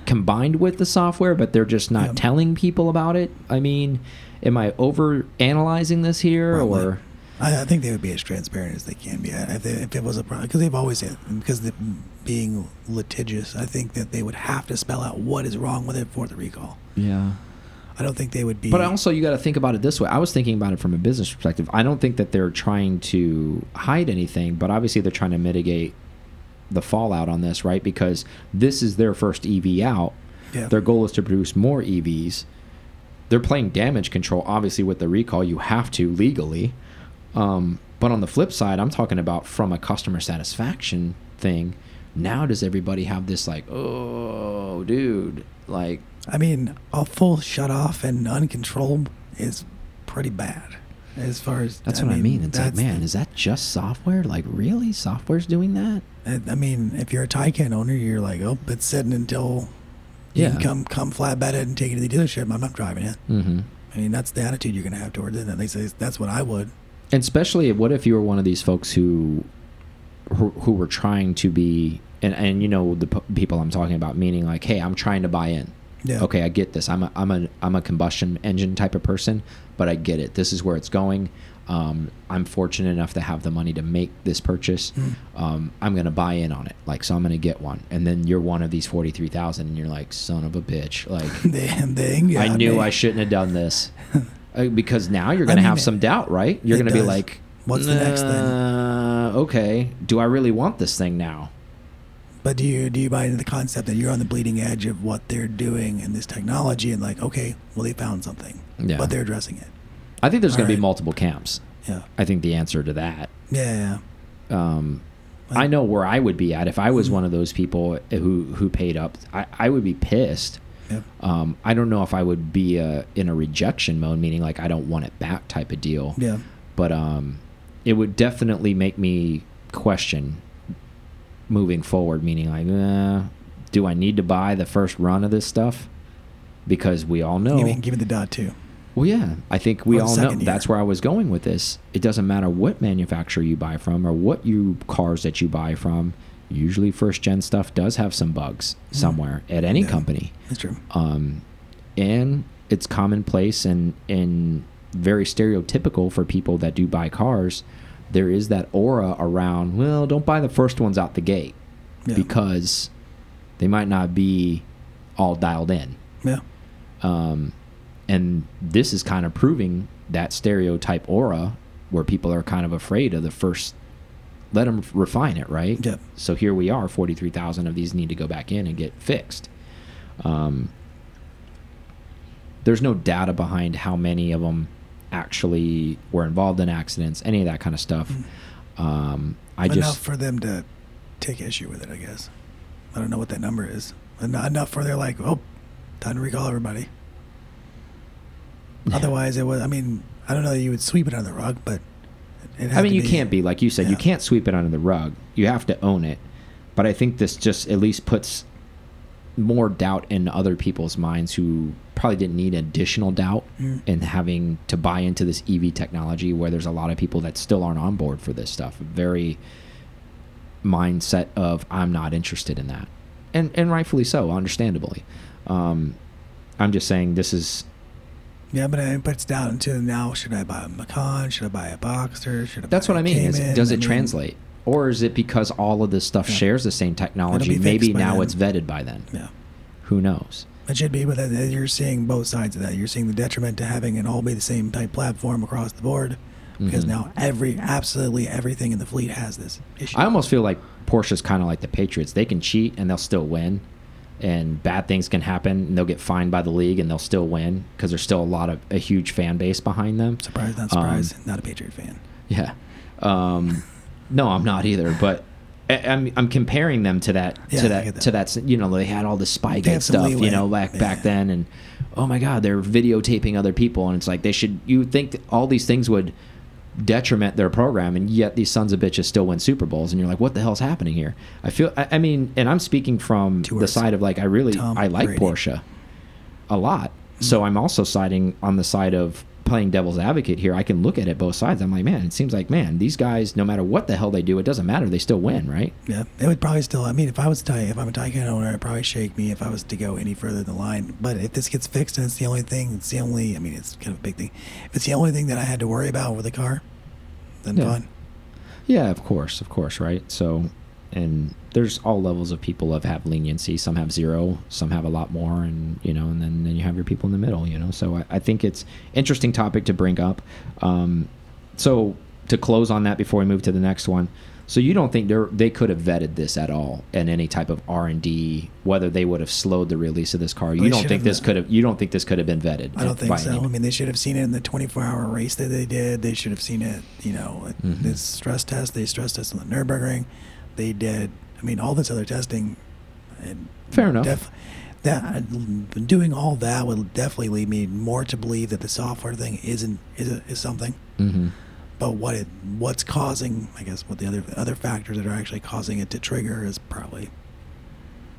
combined with the software, but they're just not Yeah. telling people about it. I mean, am I over analyzing this here, or I, I think they would be as transparent as they can be. If, they, if it was a problem, because they've always because the, being litigious, I think that they would have to spell out what is wrong with it for the recall. yeah? I don't think they would be. But also, you got to think about it this way. I was thinking about it from a business perspective. I don't think that they're trying to hide anything, but obviously they're trying to mitigate the fallout on this, right? Because this is their first EV out. Yeah. Their goal is to produce more EVs. They're playing damage control, obviously, with the recall. You have to legally. Um, but on the flip side, I'm talking about from a customer satisfaction thing. Now, does everybody have this, like, oh, dude, like, I mean, a full shut off and uncontrolled is pretty bad. As far as That's what I mean. It's like, man, is that just software? Like, really? Software's doing that? I I mean, if you're a Taycan owner, you're like, oh, it's sitting until you Yeah. can come come flatbed it and take it to the dealership. I'm not driving it. Mm-hmm. I mean, that's the attitude you're gonna have towards it. And they say that's what I would. And especially, what if you were one of these folks who, who, who were trying to be, and and you know the p- people I'm talking about, meaning like, hey, I'm trying to buy in. Yeah. Okay, I get this. I'm a I'm a I'm a combustion engine type of person, but I get it. This is where it's going. Um, I'm fortunate enough to have the money to make this purchase. Mm. Um, I'm gonna buy in on it. Like, so I'm gonna get one. And then you're one of these forty three thousand, and you're like, son of a bitch. Like, They, they, I knew. I shouldn't have done this. Uh, because now you're going to have some doubt, right? You're going to be like, What's the next thing? "Uh, Okay, do I really want this thing now? But do you do you buy into the concept that you're on the bleeding edge of what they're doing in this technology and like, okay, well they found something, Yeah. but they're addressing it. I think there's going to be multiple camps. Yeah. I think the answer to that. Yeah. Um, Well- I know where I would be at if I was Mhm. one of those people who who paid up. I, I would be pissed. Yep. Um, I don't know if I would be uh, in a rejection mode, meaning like I don't want it back type of deal. Yeah. but um, it would definitely make me question moving forward. Meaning, like, uh, do I need to buy the first run of this stuff? Because we all know. You mean give me the dot too? well, yeah, I think we Or all know. year. That's where I was going with this. It doesn't matter what manufacturer you buy from or what you cars that you buy from. Usually, first gen stuff does have some bugs somewhere at any Mm. Yeah. company That's true. um, and it's commonplace and and very stereotypical for people that do buy cars. There is that aura around. Well, don't buy the first ones out the gate Yeah. because they might not be all dialed in. Yeah. Um, and this is kind of proving that stereotype aura where people are kind of afraid of the first. Let them refine it, right? Yeah. So here we are. Forty-three thousand of these need to go back in and get fixed. Um, there's no data behind how many of them actually were involved in accidents, any of that kind of stuff. Um, I just enough just for them to take issue with it, I guess. I don't know what that number is. En- Enough for they're like, oh, time to recall everybody. Otherwise, it was. I mean, I don't know that you would sweep it under the rug, but I mean, you can't be like you said. You can't sweep it under the rug. You have to own it. But I think this just at least puts more doubt in other people's minds who probably didn't need additional doubt Mm. in having to buy into this EV technology, where there's a lot of people that still aren't on board for this stuff. Very mindset of I'm not interested in that, and and rightfully so, understandably. Um, I'm just saying this is Yeah, but it puts down to now. Should I buy a Macan? Should I buy a Boxster? Should I? That's what I mean. Is, does I it mean, translate, or is it because all of this stuff Yeah. shares the same technology? Maybe now then. it's vetted by then. Yeah, Who knows? It should be, but you're seeing both sides of that. You're seeing the detriment to having it all be the same type platform across the board, because Mhm. now every absolutely everything in the fleet has this issue. I almost feel like Porsche's kind of like the Patriots. They can cheat and they'll still win, and bad things can happen and they'll get fined by the league and they'll still win because there's still a lot of a huge fan base behind them. surprised, not Um, not a Patriot fan. Yeah. Um, no, I'm not either. But I, I'm I'm comparing them to that Yeah, to that, that. to that. You know, they had all the Spygate stuff. You know, back back then, and oh my God, they're videotaping other people, and it's like they should. You think all these things would detriment their program, and yet these sons of bitches still win Super Bowls, and you're like, what the hell's happening here? I feel. I, I mean, and I'm speaking from the side of like I really Tom I like Brady. Porsche a lot. Mm-hmm. So I'm also siding on the side of playing devil's advocate here. I can look at it both sides. I'm like, man, it seems like, man, these guys, no matter what the hell they do, it doesn't matter. They still win, right? Yeah, it would probably still. I mean, if I was Ty, if I'm a Taycan owner, it'd probably shake me if I was to go any further in the line. But if this gets fixed and it's the only thing, it's the only. I mean, it's kind of a big thing. If it's the only thing that I had to worry about with the car, then Yeah. fine. Yeah, of course, of course, right? So, and there's all levels of people of have leniency. Some have zero, some have a lot more, and you know, and then, then you have your people in the middle, you know. So I, I think it's interesting topic to bring up. Um, so to close on that before we move to the next one, so you don't think they they could have vetted this at all in any type of R and D, whether they would have slowed the release of this car? You They don't think this could have? You don't think this could have been vetted? I don't think so. I mean, they should have seen it in the 24-hour race that they did. They should have seen it. You know, at Mhm. this stress test. They stress test on the Nurburgring. They did. I mean, all this other testing. And Fair enough. Def, that doing all that would definitely lead me more to believe that the software thing isn't is, a, is something. Mhm. But what it what's causing, I guess, what the other other factors that are actually causing it to trigger is probably,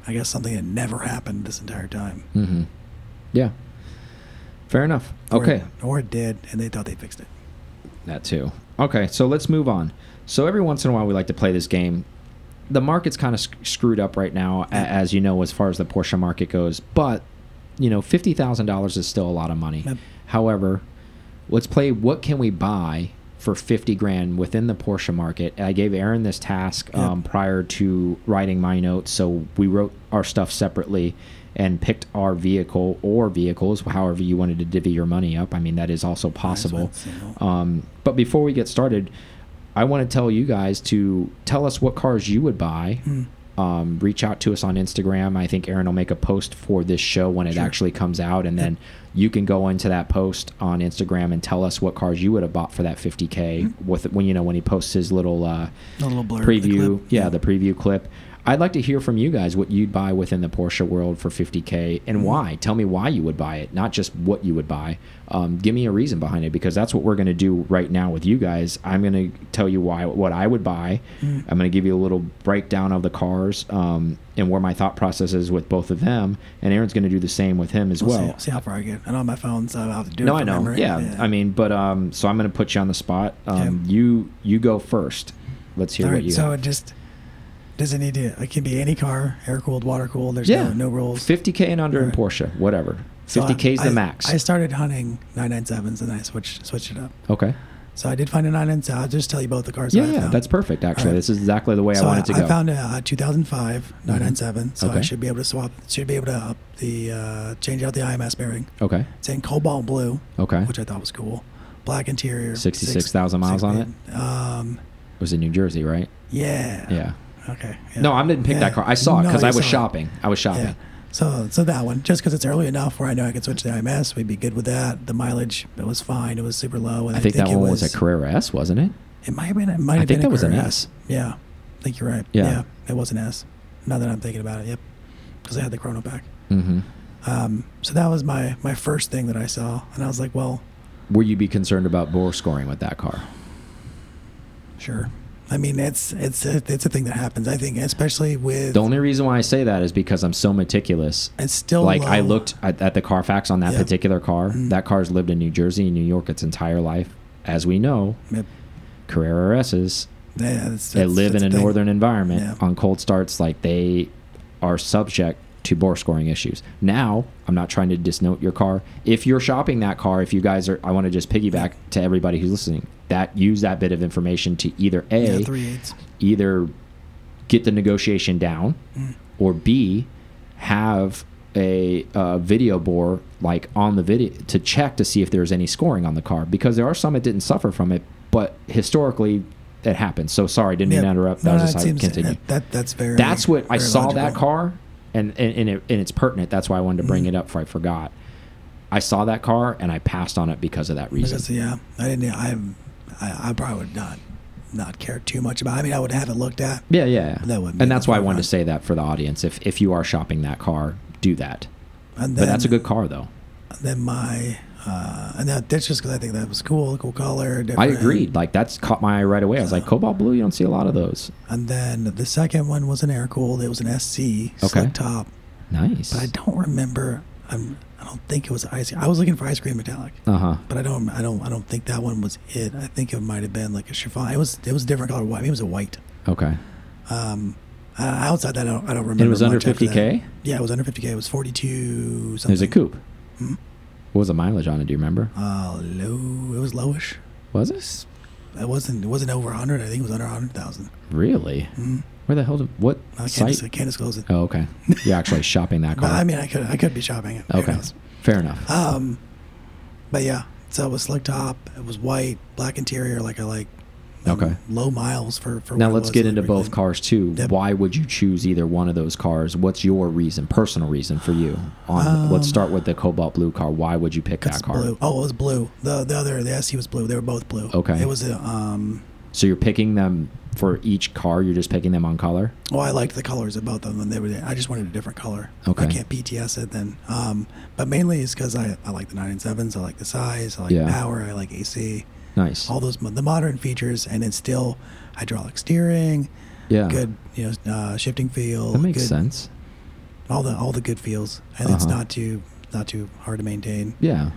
I guess, something that never happened this entire time. Mhm. Yeah. Fair enough. Or Okay. it- or it did, and they thought they fixed it. That too. Okay, so let's move on. So every once in a while, we like to play this game. The market's kind of sc screwed up right now, as you know, as far as the Porsche market goes. But you know, fifty thousand dollars is still a lot of money. Yep. However, let's play. What can we buy for fifty grand within the Porsche market? I gave Aaron this task Yep. um, prior to writing my notes, so we wrote our stuff separately and picked our vehicle or vehicles, however you wanted to divvy your money up. I mean, that is also possible. Nice one, single. Um, but before we get started, I want to tell you guys to tell us what cars you would buy. Mm. Um, reach out to us on Instagram. I think Aaron will make a post for this show when it Sure. actually comes out, and then you can go into that post on Instagram and tell us what cars you would have bought for that 50k with when you know when he posts his little uh, little blurb, the preview. Yeah, the preview clip. I'd like to hear from you guys what you'd buy within the Porsche world for 50k and Mhm. why. Tell me why you would buy it, not just what you would buy. Um, give me a reason behind it because that's what we're going to do right now with you guys. I'm going to tell you why what I would buy. Mm. I'm going to give you a little breakdown of the cars um, and where my thought process is with both of them. And Aaron's going to do the same with him as We'll well. see, see how far I get. I don't have my phone, so I'll have to do No, it. I know. memory. Yeah, I mean, but um, so I'm going to put you on the spot. Um, Okay. You you go first. Let's hear All what right, you so have. it just does it need to? It can be any car, air cooled, water cooled. There's Yeah, no, no rules. 50k and under in Porsche, whatever. 50k is I- the max. I started hunting 997s and I switched switched it up. okay. So I did find a 997. I'll just tell you both the cars. Yeah, that I yeah, that's perfect. Actually, Alright. this is exactly the way so I wanted to go. I found a uh, 2005 997, so I should be able to swap. Should be able to up the uh, change out the IMS bearing. okay. It's in cobalt blue, Okay. which I thought was cool. Black interior. 66,000 miles on it. Um, It was in New Jersey, right? yeah. Yeah. Okay. yeah. No, I didn't pick Yeah. that car. I saw it because you I was saw it. shopping. I was shopping. Yeah. So so that one, just because it's early enough where I know I can switch to the IMS, we'd be good with that. The mileage, it was fine. It was super low. And I think that it one was, a Carrera S, wasn't it? It might have been. It might I have think been that a was an Carrera S. Yeah, I think you're right. Yeah. it was an S. Now that I'm thinking about it, yep, because I had the Chrono back. Mm-hmm. Um, so that was my my first thing that I saw, and I was like, well, Would you be concerned about bore scoring with that car? sure. I mean, it's it's it's a thing that happens. I think, especially with The only reason why I say that is because I'm so meticulous. it's still like I looked at, at the Carfax on that Yeah. particular car. Mhm. That car's lived in New Jersey and New York its entire life. As we know, Yep. Carrera S's Yeah, that's, they that's- live in that's a northern environment Yeah. on cold starts like they are subject to bore scoring issues now i'm not trying to disnote your car if you're shopping that car if you guys are i want to just piggyback to everybody who's listening that use that bit of information to either a Yeah, either get the negotiation down Mm. or b have a uh, video bore like on the video to check to see if there's any scoring on the car because there are some that didn't suffer from it, but historically it happens. So sorry, didn't mean to interrupt. That No, was how seems- continue. That, that's very. That's what I saw that car, and and and, it, and it's pertinent. That's why I wanted to bring mm-hmm. it up For I forgot. I saw that car and I passed on it because of that reason. Because, yeah, I didn't. I, I, I probably would not, not care too much about. I mean, I would have it looked at. Yeah, yeah. yeah. That wouldn't and that's why I wanted forefront. to say that for the audience. If if you are shopping that car, do that. And But that's a good car, though. Then my, uh, and that, that's just because I think that was cool, cool color. I agreed. Like that's caught my eye right away. I was like, cobalt blue. You don't see a lot of those. And then the second one was an air cooled. It was an SC Okay. top, Nice. but I don't remember. I'm, I don't think it was ice. I was looking for ice green metallic, Uh huh. but I don't. I don't. I don't think that one was it. I think it might have been like a chiffon. It was. It was a different color. White. I mean, it was a white. Okay. Um, uh, outside that, I don't, I don't remember. And it was under much after 50k. Yeah, it was under 50k. It was 42 something. It was a coupe. Hmm? What was the mileage on it? Do you remember? Uh, low. It was lowish. Was it It wasn't. It wasn't over 100. I think it was under 100,000. really? Mm. Where the hell? Did, what I can't, site? I can't disclose it. Oh, okay. You're actually shopping that car. I mean, I could. I could be shopping it. Okay. Fair enough. Um, but yeah. So it was slick top. It was white, black interior. Like I like. Um, Okay. Low miles for for. now let's get into both cars too. Yep. Why would you choose either one of those cars? What's your reason, personal reason for you? On let's Um, start with the cobalt blue car. Why would you pick that car? blue. Oh, it was blue. The the other the SC was blue. They were both blue. Okay. It was a um. So you're picking them for each car. You're just picking them on color. Well, I liked the colors of both of them. They were. I just wanted a different color. Okay. I can't PTS it then. Um, but mainly it's because I, I like the nine and sevens. I like the size. I like Yeah. power. I like AC. Nice. All those the modern features, and it's still hydraulic steering. yeah. Good, you know, uh, shifting feel. That makes good, sense. All the all the good feels, and it's Uh-huh. not too not too hard to maintain. Yeah.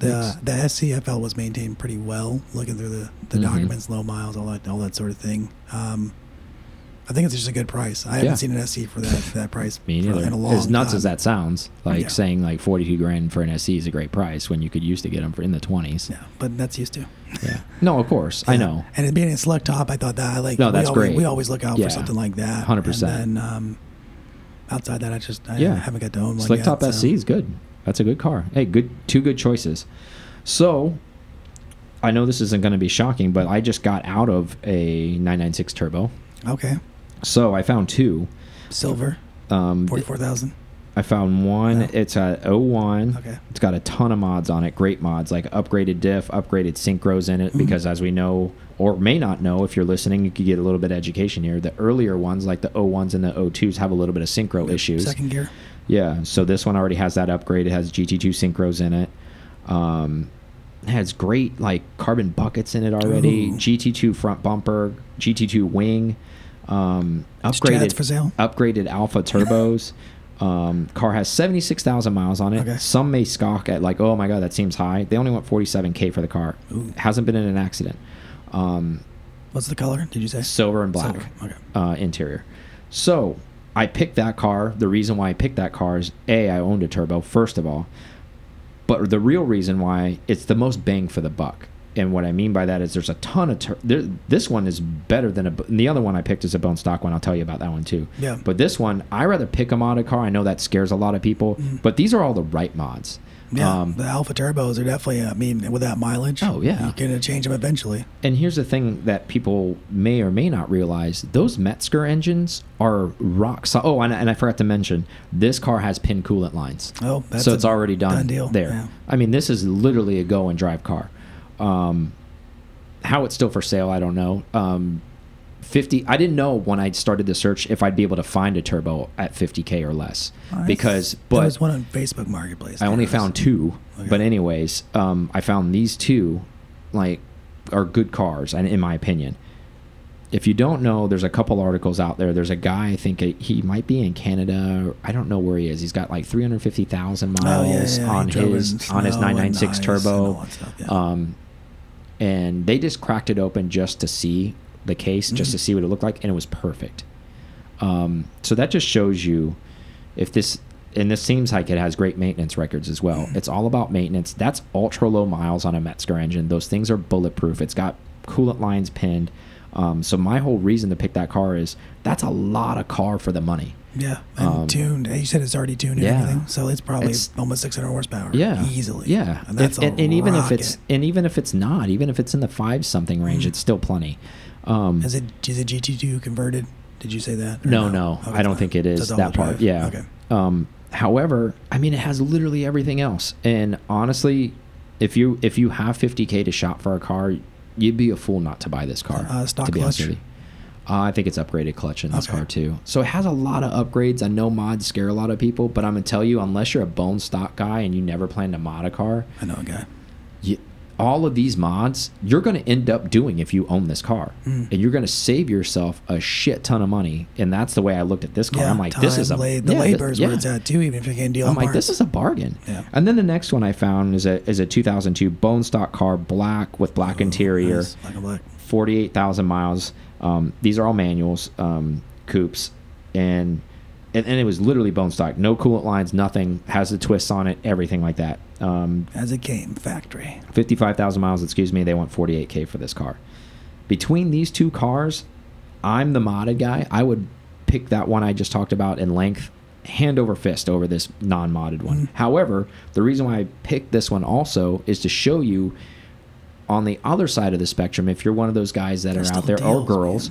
The Makes- the SCFL was maintained pretty well. Looking through the, the Mhm. documents, low miles, all that all that sort of thing. Um, I think it's just a good price. I Yeah. haven't seen an SC for that for that price Me neither. in a long As nuts time. as that sounds, like Yeah. saying like 42 grand for an SC is a great price when you could used to get them for in the 20s. Yeah, but that's used to. Yeah. No, of course. I know. And it being a slick top, I thought that I like. No, we that's always, great. We always look out Yeah. for something like that. 100%. And then um, outside that, I just I Yeah. haven't got to own one. Slick yet, Top so- SC is good. That's a good car. Hey, good two good choices. So, I know this isn't going to be shocking, but I just got out of a 996 turbo. Okay, So I found two. silver, Um, forty four thousand. I found one. No. It's a 01. Okay. It's got a ton of mods on it. Great mods like upgraded diff, upgraded synchros in it. Mhm. Because as we know, or may not know, if you're listening, you could get a little bit of education here. The earlier ones, like the 01s and the 02s, have a little bit of synchro issues. Second gear. Yeah, so this one already has that upgrade. It has GT2 synchros in it. Um, it has great like carbon buckets in it already. Ooh. GT2 front bumper, GT2 wing, um, upgraded for sale. upgraded alpha turbos. um, car has 76,000 miles on it. Okay. Some may scoff at like, oh my god, that seems high. They only want 47k for the car. Ooh. Hasn't been in an accident. Um, What's the color? Did you say? silver and black Silver, okay. uh, interior. So I picked that car. The reason why I picked that car is a I owned a turbo first of all, but the real reason why it's the most bang for the buck. And what I mean by that is there's a ton of there, this one is better than a the other one I picked is a bone stock one. I'll tell you about that one too. Yeah. But this one I rather pick a modded car. I know that scares a lot of people, Mhm. but these are all the right mods. Yeah, Um, the Alpha Turbos are definitely. I mean, with that mileage. Oh, yeah. you're gonna change them eventually. And here's the thing that people may or may not realize: those Mezger engines are rock solid. Oh, and, and I forgot to mention, this car has pin coolant lines. Oh, that's so it's already done, done deal. there. Yeah. I mean, this is literally a go and drive car. Um, how it's still for sale, I don't know. Um, 50 I didn't know when I started the search if I'd be able to find a turbo at 50k or less Oh, because there but was one on Facebook Marketplace. I only found two, Okay. but anyways, um, I found these two, like, are good cars, and in my opinion. If you don't know, there's a couple articles out there. There's a guy I think he might be in Canada. I don't know where he is. He's got like 350,000 Oh, yeah, miles yeah, on his on his 996 turbo. stuff, yeah. Um, and they just cracked it open just to see the case, just Mhm. to see what it looked like, and it was perfect. Um, so that just shows you if this and this seems like it has great maintenance records as well. Mm. It's all about maintenance. That's ultra low miles on a Mezger engine. Those things are bulletproof. It's got coolant lines pinned. Um, so my whole reason to pick that car is that's a lot of car for the money. Yeah, and Um, tuned. You said it's already tuned and yeah. everything, so it's probably It's- almost 600 horsepower. Yeah, easily. Yeah, and that's and, a and even if it's and even if it's not, even if it's in the five something range, Mm. it's still plenty. Um, is it is it GT2 converted? Did you say that? no, no, Okay, I don't think it is that part. drive. Yeah. Okay. Um, however, I mean, it has literally everything else. And honestly, if you if you have 50k to shop for a car, you'd be a fool not to buy this car. Uh, stock to be honest clutch? with you. Uh, I think it's upgraded clutch in this Okay. car too. So it has a lot of upgrades. I know mods scare a lot of people, but I'm gonna tell you, unless you're a bone stock guy and you never plan to mod a car, I know a guy. you, all of these mods you're going to end up doing if you own this car Mm. and you're going to save yourself a shit ton of money and that's the way i looked at this car Yeah, i'm like time, this is a la- the yeah, labor is yeah. where it's at too. Even if you can deal. i'm like parts. this is a bargain Yeah. and then the next one i found is a is a 2002 bone stock car black with black Oh, interior nice. Black and black. 48,000 miles. Um, these are all manuals, um, coupes, and, and and it was literally bone stock, no coolant lines, nothing. Has the twists on it, everything like that. Um, As it came, factory. 55,000 miles, excuse me, they want 48K for this car. Between these two cars, I'm the modded guy. I would pick that one I just talked about in length, hand over fist over this non modded one. Mhm. However, the reason why I picked this one also is to show you on the other side of the spectrum, if you're one of those guys that There's are out there or girls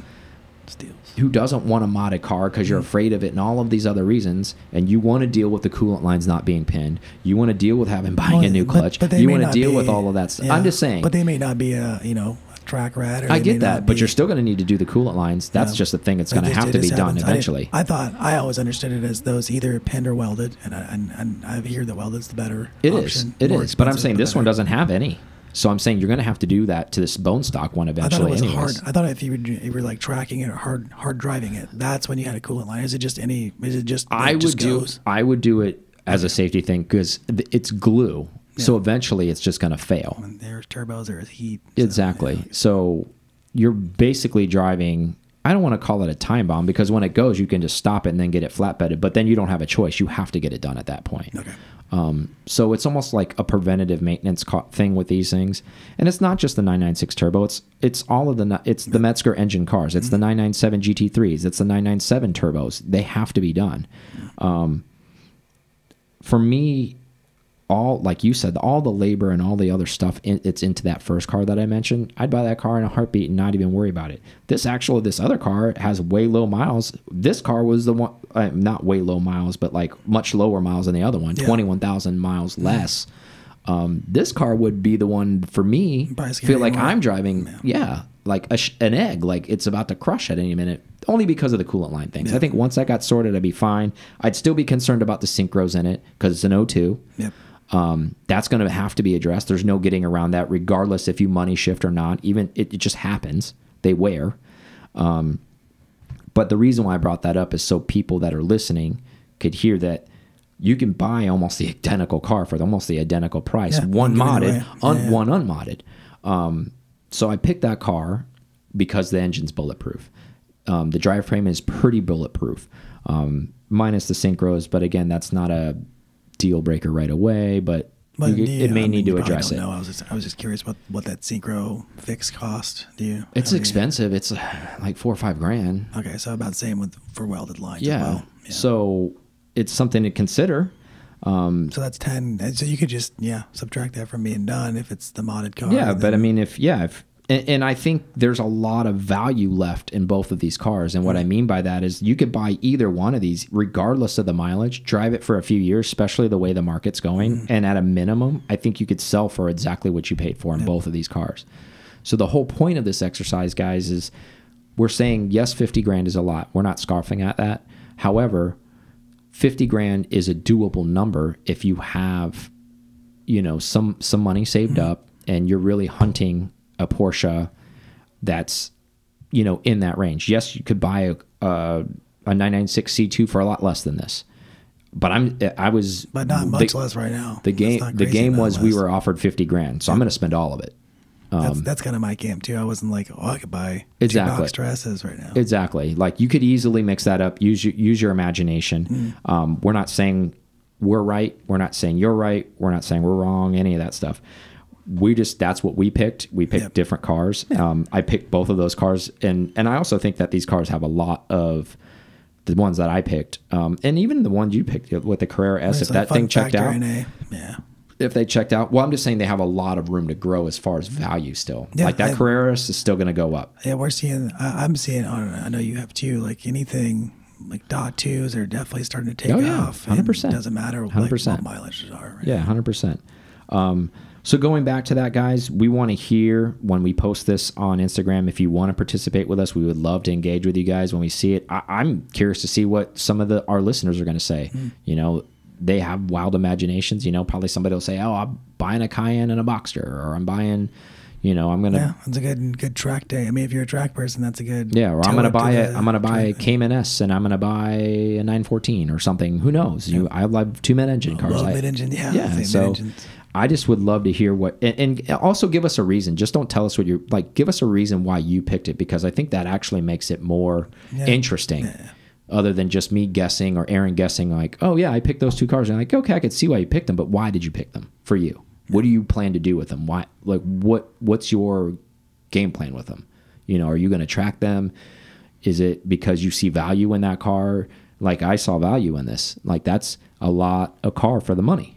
who doesn't want a modded car because you're Mm. afraid of it and all of these other reasons, and you want to deal with the coolant lines not being pinned, you want to deal with having buying a new clutch, but they you want to deal with all of that stuff. yeah, I'm just saying. But they may not be a you know a track rat. Or I get that, but be- you're still going to need to do the coolant lines. That's Yeah. just the thing that's going to have to be just done happens. I eventually. I, thought I always understood it as those either pinned or welded, and I, and, and I hear that welded's the better. It is, option, it more is. But I'm saying this one doesn't have any. So I'm saying you're going to have to do that to this bone stock one eventually. I thought it was anyways. hard. I thought if you were, you were like tracking it or hard hard driving it, that's when you had a coolant line. Is it just any? Is it just? I it would just do. goes? I would do it as a safety thing because it's glue. So eventually, it's just going to fail. When there's turbos, there's heat. so, Exactly. yeah. So you're basically driving. I don't want to call it a time bomb because when it goes, you can just stop it and then get it flatbedded. But then you don't have a choice. You have to get it done at that point. Okay. Um, so it's almost like a preventative maintenance thing with these things, and it's not just the 996 turbo. It's it's all of the it's the Mezger engine cars. It's the 997 GT3s. It's the 997 turbos. They have to be done. Um, for me, all like you said, all the labor and all the other stuff in, it's into that first car that I mentioned. I'd buy that car in a heartbeat and not even worry about it. This actual this other car has way low miles. This car was the one, uh, not way low miles, but like much lower miles than the other one, Yeah. twenty one thousand miles less. Um, this car would be the one for me. Feel like. I'm driving, yeah, like a an egg, like it's about to crush at any minute. Only because of the coolant line things. Yeah. I think once that got sorted, I'd be fine. I'd still be concerned about the synchros in it because it's an O2 Yep. Um, that's going to have to be addressed. There's no getting around that, regardless if you money shift or not. Even it, it just happens. They wear. Um, but the reason why I brought that up is so people that are listening could hear that you can buy almost the identical car for almost the identical price. Yeah, one modded, un, Yeah. one unmodded. Um, so I picked that car because the engine's bulletproof. Um, the drive frame is pretty bulletproof, um, minus the synchros. But again, that's not a deal breaker right away. But, But you- yeah, it may I mean, need you to address it. Know. I was just, I was just curious what what that synchro fix cost. Do you? It's expensive. It's uh, like four or five grand. Okay, so about the same with for welded lines. as Yeah. well. yeah. So it's something to consider. Um, So that's ten. So you could just yeah subtract that from being done if it's the modded car. yeah, but I mean, if yeah, if and, and I think there's a lot of value left in both of these cars. And what I mean by that is you could buy either one of these, regardless of the mileage, drive it for a few years, especially the way the market's going. Mm-hmm. And at a minimum, I think you could sell for exactly what you paid for in both of these cars. So the whole point of this exercise, guys, is we're saying yes, 50 grand is a lot. We're not scoffing at that. However, 50 grand is a doable number if you have you know some some money saved mm-hmm. up and you're really hunting a Porsche that's you know in that range. Yes, you could buy a a, a 996 C2 for a lot less than this. But I'm I was but not much the, less right now. The game the game was we were offered 50 grand. So I'm going to spend all of it. That's, that's kind of my camp too. I wasn't like, oh, I could buy Exactly. two Boxsters right now. Exactly. Like you could easily mix that up. Use your, use your imagination. Mm. Um, we're not saying we're right. We're not saying you're right. We're not saying we're wrong. Any of that stuff. We just that's what we picked. We picked Yep. different cars. Um, I picked both of those cars, and and I also think that these cars have a lot of the ones that I picked, um, and even the ones you picked with the Carrera S, if It's that thing checked out. Yeah. if they checked out, well, I'm just saying they have a lot of room to grow as far as value still. Yeah, like that and- Carrera S is still going to go up. Yeah, we're seeing. I, I'm seeing. I, know, I know you have too. Like anything, like dot twos are definitely starting to take Oh, yeah, off. 100%. Doesn't matter like 100%. what mileages are. Right? Yeah, hundred percent. Um, so going back to that, guys, we want to hear when we post this on Instagram. If you want to participate with us, we would love to engage with you guys when we see it. I, I'm curious to see what some of the our listeners are going to say. Hmm. You know, they have wild imaginations. You know, probably somebody will say, "Oh, I'm buying a Cayenne and a Boxster," or "I'm buying." You know, I'm gonna Yeah, that's a good good track day. I mean, if you're a track person, that's a good. Yeah, or I'm gonna buy it. I'm gonna buy a. Cayman S, and I'm gonna buy a 914 or something. Who knows? You, I love two mid engine cars. Love I- mid-engine, yeah, yeah. So. I just would love to hear what, and, and also give us a reason. Just don't tell us what you're like. Give us a reason why you picked it because I think that actually makes it more Yeah. interesting. Other than just me guessing or Aaron guessing, like, oh yeah, I picked those two cars, and I'm like, okay, I could see why you picked them, but why did you pick them for you? What do you plan to do with them? Why, like, what, what's your game plan with them? You know, are you going to track them? Is it because you see value in that car? Like I saw value in this. Like that's a lot a car for the money,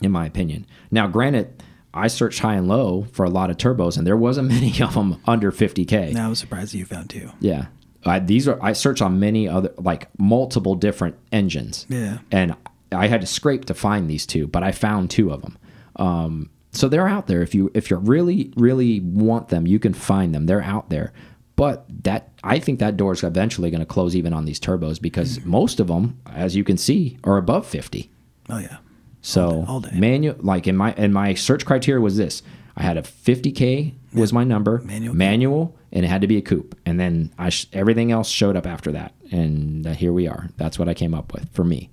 in my opinion. Now, granted, I searched high and low for a lot of turbos, and there wasn't many of them under 50k. Now I was surprised that you found two. Yeah, I, these are I searched on many other like multiple different engines. Yeah. and I had to scrape to find these two, but I found two of them. Um, so they're out there. If you if you really really want them, you can find them. They're out there. But that I think that door is eventually going to close even on these turbos because most of them, as you can see, are above 50. Oh yeah. So all day. manual, like in my in my search criteria was this: I had a 50k was my number, Manual. manual, and it had to be a coupe, and then I sh everything else showed up after that, and uh, here we are. That's what I came up with for me.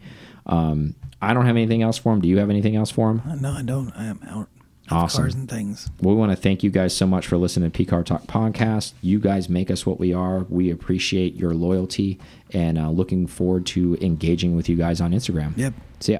Um, I don't have anything else for him. Do you have anything else for him? Uh, No, I don't. I am out. Awesome. Cars and things. We want to thank you guys so much for listening to PCAR Talk podcast. You guys make us what we are. We appreciate your loyalty and uh, looking forward to engaging with you guys on Instagram. Yep. See ya.